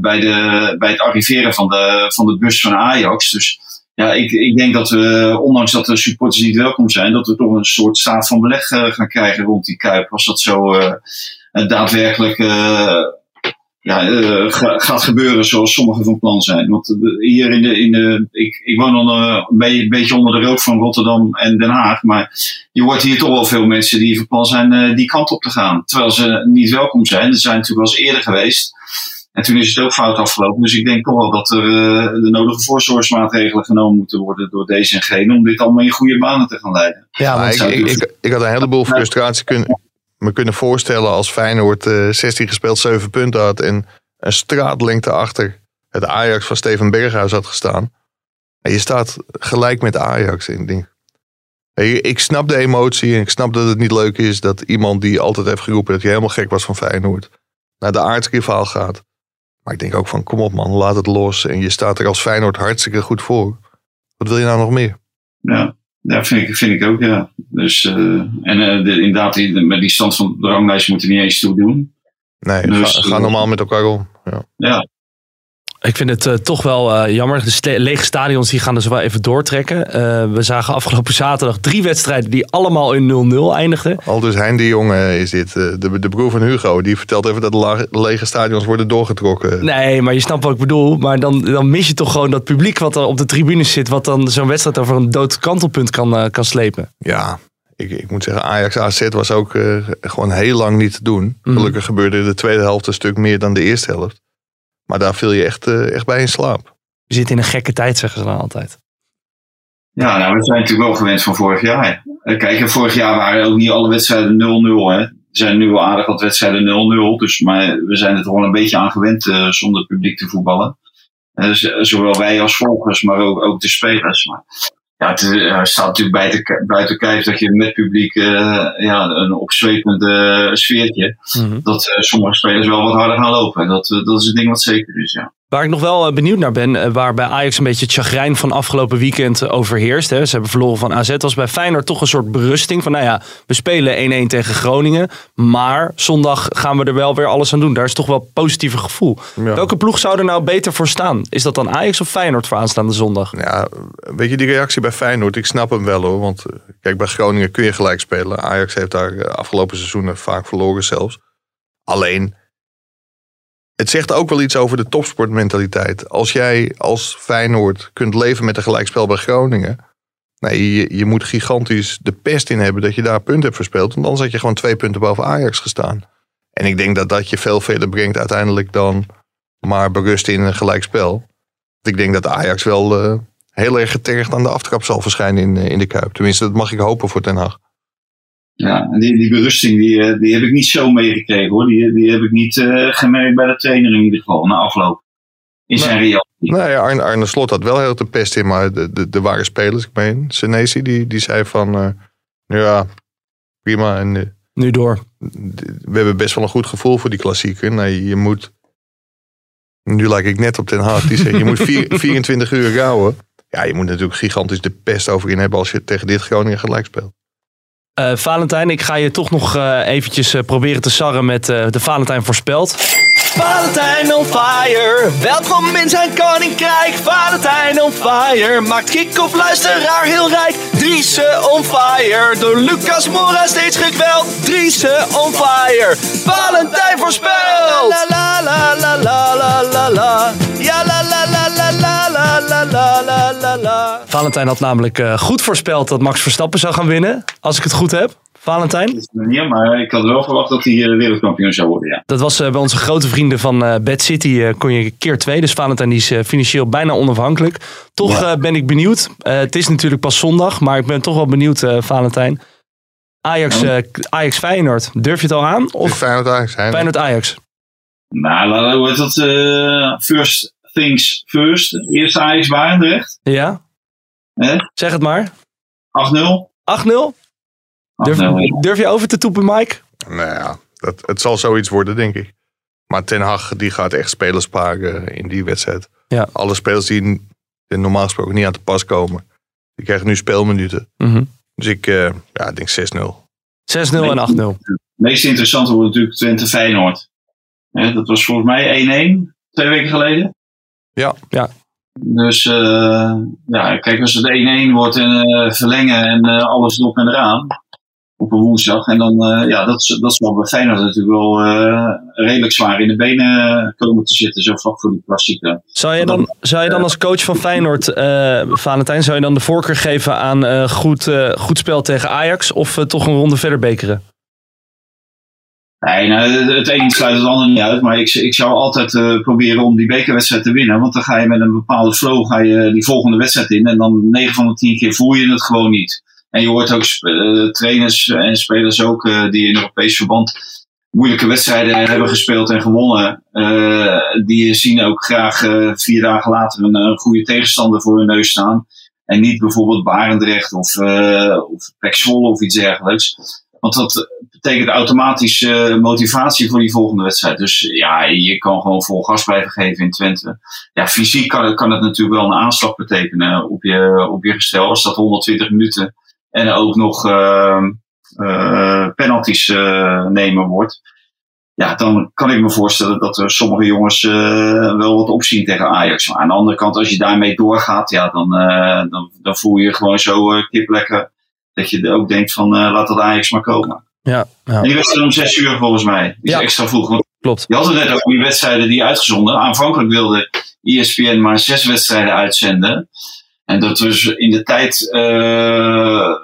bij, de, bij het arriveren van de, van de bus van Ajax. Dus ja, ik, ik denk dat we, ondanks dat de supporters niet welkom zijn, dat we toch een soort staat van beleg eh, gaan krijgen rond die Kuip. Als dat zo eh, eh, daadwerkelijk gaat gebeuren zoals sommigen van plan zijn. Want hier in de, in de ik, ik woon dan een, beetje, onder de rook van Rotterdam en Den Haag. Maar je hoort hier toch wel veel mensen die van plan zijn die kant op te gaan. Terwijl ze niet welkom zijn. Dat zijn natuurlijk wel eens eerder geweest. En toen is het ook fout afgelopen. Dus ik denk toch wel dat er eh, de nodige voorzorgsmaatregelen genomen moeten worden door deze en gene. Om dit allemaal in goede banen te gaan leiden. Ja, Maar ik, ik, ik, ik had een heleboel frustratie kunnen, me kunnen voorstellen als Feyenoord eh 16 gespeeld 7 punten had en een straatlengte achter het Ajax van Steven Berghuis had gestaan. En je staat gelijk met Ajax. Denk, Hey, ik snap de emotie en ik snap dat het niet leuk is dat iemand die altijd heeft geroepen dat hij helemaal gek was van Feyenoord naar de aardsrivaal gaat. Maar ik denk ook van kom op man, laat het los. En je staat er als Feyenoord hartstikke goed voor. Wat wil je nou nog meer? Ja, ja vind, ik, vind ik ook, ja. Dus, eh, en eh, de, inderdaad, die, met die stand van de ranglijst moeten we niet eens toe doen. Nee, Dus, ga, ga eh, normaal met elkaar om. Ja. Ja, Ik vind het eh, toch wel eh, jammer. De lege stadions die gaan dus wel even doortrekken. Eh, we zagen afgelopen zaterdag drie wedstrijden die allemaal in 0-0 eindigden. Al dus Hein de Jonge is dit, de, de broer van Hugo. Die vertelt even dat lege stadions worden doorgetrokken. Nee, maar je snapt wat ik bedoel. Maar dan, dan mis je toch gewoon dat publiek wat er op de tribunes zit. Wat dan zo'n wedstrijd over een dood kantelpunt kan, kan slepen. Ja, ik, ik moet zeggen, Ajax AZ was ook gewoon heel lang niet te doen. Mhm. Gelukkig gebeurde de tweede helft een stuk meer dan de eerste helft. Maar daar viel je echt, eh, echt bij in slaap. Je zit in een gekke tijd, zeggen ze dan altijd. ja nou, we zijn natuurlijk wel gewend van vorig jaar. Eh, Kijk, vorig jaar waren ook niet alle wedstrijden 0-0. Hè. Er zijn nu wel aardig wat wedstrijden 0-0. Dus, maar we zijn er toch wel een beetje aan gewend eh, zonder publiek te voetballen. Zowel wij als volgers, maar ook, ook de spelers. Maar, ja, het er staat natuurlijk buiten, ki- buiten kijf dat je met publiek eh, ja, een opzwepend eh, sfeertje. Dat eh, sommige spelers wel wat harder gaan lopen. Dat, eh, dat is een ding wat zeker is, ja. Waar ik nog wel eh, benieuwd naar ben, eh, waar bij Ajax een beetje het chagrijn van afgelopen weekend eh, overheerst. Hè. Ze hebben verloren van AZ. Was bij Feyenoord toch een soort berusting van, nou ja, we spelen 1-1 tegen Groningen. Maar zondag gaan we er wel weer alles aan doen. Daar is toch wel een positieve gevoel. Ja. Welke ploeg zou er nou beter voor staan? Is dat dan Ajax of Feyenoord voor aanstaande zondag? Ja, weet je, die reactie bij Feyenoord, ik snap hem wel hoor. Want kijk, bij Groningen kun je gelijk spelen. Ajax heeft daar afgelopen seizoenen vaak verloren zelfs. Alleen, het zegt ook wel iets over de topsportmentaliteit. Als jij als Feyenoord kunt leven met een gelijkspel bij Groningen. Nee, je, je moet gigantisch de pest in hebben dat je daar punten hebt verspeeld. Want anders had je gewoon twee punten boven Ajax gestaan. En ik denk dat dat je veel verder brengt uiteindelijk dan maar berusten in een gelijkspel. Ik denk dat Ajax wel eh, heel erg getergd aan de aftrap zal verschijnen in, eh, in de Kuip. Tenminste, dat mag ik hopen voor Ten Hag. Ja, en die, die berusting die, eh, die heb ik niet zo meegekregen hoor. Die, die heb ik niet eh, gemerkt bij de trainer in ieder geval, na afloop. In zijn reactie. Nou ja, Arne, Arne Slot had wel heel de pest in, maar de, de, de ware spelers, ik meen, Senesi, die, die zei van, eh, ja, prima. En Nu door. we hebben best wel een goed gevoel voor die klassieker. Nee, je moet, nu lijk ik net op Ten Hag, die zei, je moet vier- 24 uur rouwen. Ja, je moet natuurlijk gigantisch de pest over in hebben als je tegen dit Groningen gelijk speelt. Eh, Valentijn, ik ga je toch nog eh, eventjes eh, proberen te sarren met eh, de Valentijn voorspelt. Valentijn on fire, welkom in zijn koninkrijk. Valentijn on fire, maakt kick-off luisteraar heel rijk. Driese on fire, door Lucas Mora steeds gekweld. Driese on fire, Valentijn voorspelt. La la la la la la la la. Ja la la la la la la Valentijn had namelijk eh, goed voorspeld dat Max Verstappen zou gaan winnen. Als ik het goed heb. Valentijn? Manier, maar ik had wel verwacht dat hij eh, wereldkampioen zou worden, ja. Dat was eh, bij onze grote vrienden van eh Bad City. kon je keer twee. Dus Valentijn die is eh, financieel bijna onafhankelijk. Toch Ja. eh, ben ik benieuwd. Eh, het is natuurlijk pas zondag. Maar ik ben toch wel benieuwd, eh, Valentijn. Ajax, eh, Ajax Feyenoord. Durf je het al aan? Of Feyenoord zijn. Feyenoord Ajax? Nou, la- hoe heet dat? eh, first things first. Eerst Ajax Barendrecht. Ja? Hè? Zeg het maar. 8-0. 8-0? Durf, 8-0, ja. durf je over te toepen, Mike? Nou ja, dat, het zal zoiets worden, denk ik. Maar Ten Hag die gaat echt spelers pakken in die wedstrijd. Ja. Alle spelers die normaal gesproken niet aan te pas komen, die krijgen nu speelminuten. Mhm. 6-0 Dus ik eh, ja, denk 6-0. en 8-0. Het meest interessante wordt natuurlijk Twente Feyenoord. Hè, dat was volgens mij 1-1, twee weken geleden. Ja. Ja. Dus eh, ja, kijk, als het 1-1 wordt en eh, verlengen en eh, alles erop en eraan. Op een woensdag. En dan, eh, ja, dat, is- dat zal bij Feyenoord natuurlijk wel eh, redelijk zwaar in de benen komen te zitten. Zo vlak voor die klassieker. Zou je dan, zou je dan als coach van Feyenoord, eh, Valentijn, zou je dan de voorkeur geven aan eh, goed, eh, goed spel tegen Ajax? Of toch een ronde verder bekeren? Nee, nou, het een sluit het ander niet uit. Maar ik, zou altijd eh, proberen om die bekerwedstrijd te winnen. Want dan ga je met een bepaalde flow ga je die volgende wedstrijd in. En dan 9 van de 10 keer voel je het gewoon niet. En je hoort ook eh, trainers en spelers ook eh, die in Europees verband moeilijke wedstrijden hebben gespeeld en gewonnen. die zien ook graag vier dagen later een, goede tegenstander voor hun neus staan. En niet bijvoorbeeld Barendrecht of, uh, of of iets dergelijks. Want dat betekent automatisch eh, motivatie voor die volgende wedstrijd. Dus ja, je kan gewoon vol gas blijven geven in Twente. Ja, fysiek kan, kan het natuurlijk wel een aanslag betekenen op je, op je gestel. Als dat 120 minuten en ook nog uh, penalties nemen wordt. Ja, dan kan ik me voorstellen dat sommige jongens wel wat opzien tegen Ajax. Maar aan de andere kant, als je daarmee doorgaat, ja, dan, dan, dan voel je je gewoon zo kip lekker. Dat je ook denkt van uh, laat dat Ajax maar komen. Ja, ja. En die wedstrijd om zes uur volgens mij. Die Ja. is extra vroeg. Want Klopt. je had het net over die wedstrijden die uitgezonden. Aanvankelijk wilde ESPN maar zes wedstrijden uitzenden. En dat was in de tijd uh,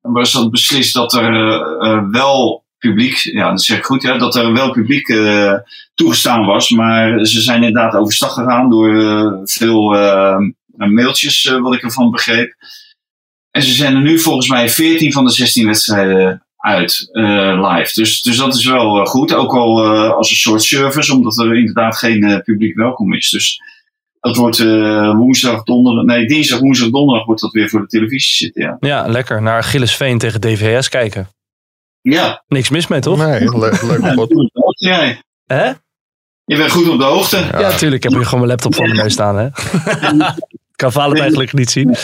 was dat beslist dat er uh, wel publiek, ja dat zeg ik goed, ja, dat er wel publiek uh, toegestaan was. Maar ze zijn inderdaad overstag gegaan door veel mailtjes, wat ik ervan begreep. En ze zijn er nu volgens mij 14 van de 16 wedstrijden uit uh, live. Dus, dus dat is wel uh, goed. Ook al uh, als een soort service, omdat er inderdaad geen uh, publiek welkom is. Dus dat wordt uh, woensdag, donderdag, nee, dinsdag, woensdag, donderdag wordt dat weer voor de televisie zitten. Ja, Ja, lekker. Naar Gillesveen tegen DVS kijken. ja. Niks mis mee, toch? Nee, leuk, leuk jij. Hè? Je bent goed op de hoogte. Ja, tuurlijk. Ik heb hier gewoon mijn laptop voor mijn neus staan, hè? kan Valentijn eigenlijk niet zien.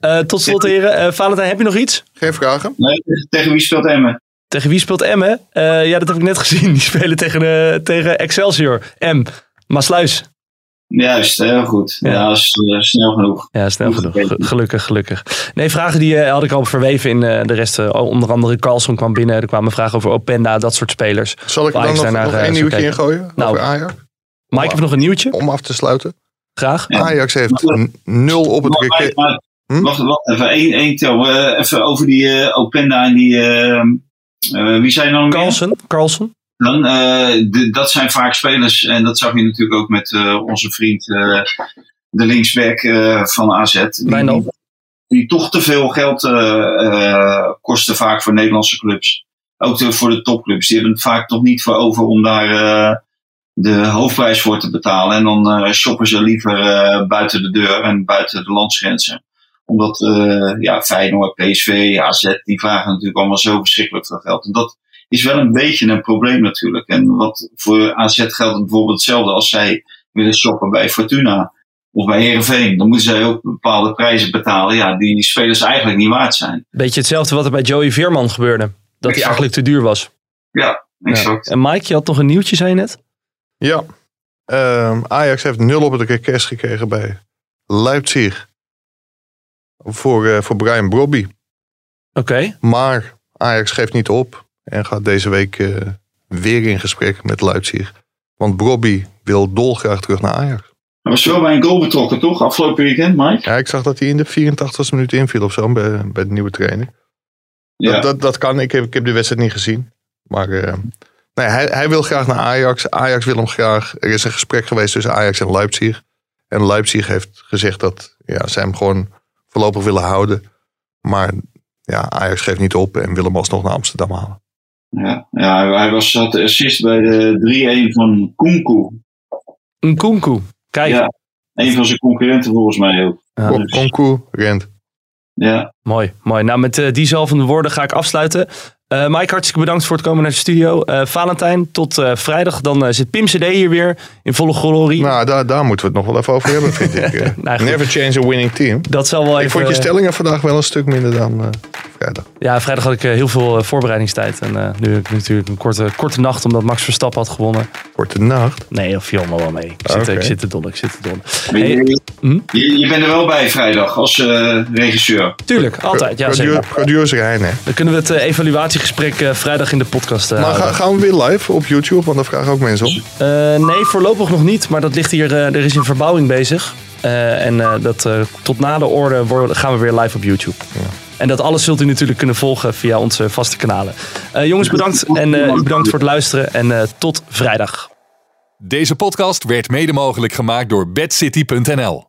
Uh, tot slot, heren. Uh, Valentijn, heb je nog iets? Geen vragen? Nee, tegen wie speelt Emmen? Tegen wie speelt Emmen? Uh, ja, dat heb ik net gezien. Die spelen tegen, uh, tegen Excelsior. M. Maasluis. Juist, heel goed. Ja, ja is, uh, snel genoeg. Ja, snel genoeg. Gelukkig, gelukkig. Nee, vragen die uh, had ik al verweven in uh, de rest. onder andere Carlson kwam binnen. Er kwamen vragen over Openda, dat soort spelers. Zal ik dan nog, nog één nieuwtje in gooien? Nou, over Ajax? Mike heeft nog een nieuwtje. Om af te sluiten. Graag. Ja. Ajax heeft nul op het cricket. Hm? Wacht, wacht even, één, één tel. Uh, even over die uh, Openda en die. Uh, wie zijn dan? Carlson. Carlson. Dan, de, dat zijn vaak spelers, en dat zag je natuurlijk ook met onze vriend, de linksback van AZ. Die, die, die, toch te veel geld kosten vaak voor Nederlandse clubs. Ook de, voor de topclubs. Die hebben het vaak toch niet voor over om daar de hoofdprijs voor te betalen. En dan shoppen ze liever buiten de deur en buiten de landsgrenzen omdat uh, ja, Feyenoord, PSV, AZ, die vragen natuurlijk allemaal zo verschrikkelijk veel geld. En dat is wel een beetje een probleem natuurlijk. En wat voor AZ geldt bijvoorbeeld hetzelfde als zij willen shoppen bij Fortuna. Of bij Herenveen. Dan moeten zij ook bepaalde prijzen betalen. Ja, die, die spelers eigenlijk niet waard zijn. Beetje hetzelfde wat er bij Joey Veerman gebeurde. Dat hij eigenlijk te duur was. Ja, exact. En Mike, je had nog een nieuwtje, zei je net? Ja. Ehm, Ajax heeft nul op het request gekregen bij Leipzig. Voor, eh, voor Brian Brobby. Oké. Maar Ajax geeft niet op. En gaat deze week eh, weer in gesprek met Leipzig. Want Brobby wil dolgraag terug naar Ajax. Hij was wel bij een goal betrokken, toch? Afgelopen weekend, Mike? Ja, ik zag dat hij in de 84ste minuut inviel of zo bij, bij de nieuwe trainer. Ja. Dat, dat, dat kan. Ik heb, ik heb de wedstrijd niet gezien. Maar eh, nee, hij, hij wil graag naar Ajax. Ajax wil hem graag. Er is een gesprek geweest tussen Ajax en Leipzig. En Leipzig heeft gezegd dat ja, ze hem gewoon voorlopig willen houden. Maar ja, Ajax geeft niet op en wil hem alsnog naar Amsterdam halen. Ja, ja hij was, had de assist bij de 3-1 van Kunku. Een Kunku. Kijk. Ja, een van zijn concurrenten volgens mij ook. Ja, Konku rent. Ja, Mooi, mooi. Nou, met eh, die zalvende woorden ga ik afsluiten. Eh Mike, hartstikke bedankt voor het komen naar de studio. Eh, Valentijn, tot eh, vrijdag. Dan zit Pim CD hier weer in volle glorie. Nou, daar, daar moeten we het nog wel even over hebben, vind ik. Nou. Never change a winning team. dat zal wel even... Ik vond je stellingen vandaag wel een stuk minder dan eh, vrijdag. Ja, vrijdag had ik eh, heel veel voorbereidingstijd. En eh, nu heb ik natuurlijk een korte, korte nacht omdat Max Verstappen had gewonnen. Korte nacht. Nee, dat viel me wel mee. Ik zit, Oké. ik zit te dol, ik zit te dol. Je, Hm? je, je bent er wel bij vrijdag als eh, regisseur. Tuurlijk, altijd. Ja, zeker. Producer Hein, hè. Dan kunnen we het eh, evaluatiegesprek eh, vrijdag in de podcast eh, Maar ga- gaan we weer live op YouTube? Want daar vragen ook mensen om. Eh, nee, voorlopig nog niet. Maar dat ligt hier. eh, er is een verbouwing bezig. Eh, en eh, dat, eh, tot na de orde worden- gaan we weer live op YouTube. En dat alles zult u natuurlijk kunnen volgen via onze vaste kanalen. Eh, jongens, bedankt. En eh, u bedankt voor het luisteren. En eh, tot vrijdag. Deze podcast werd mede mogelijk gemaakt door bedcity.nl.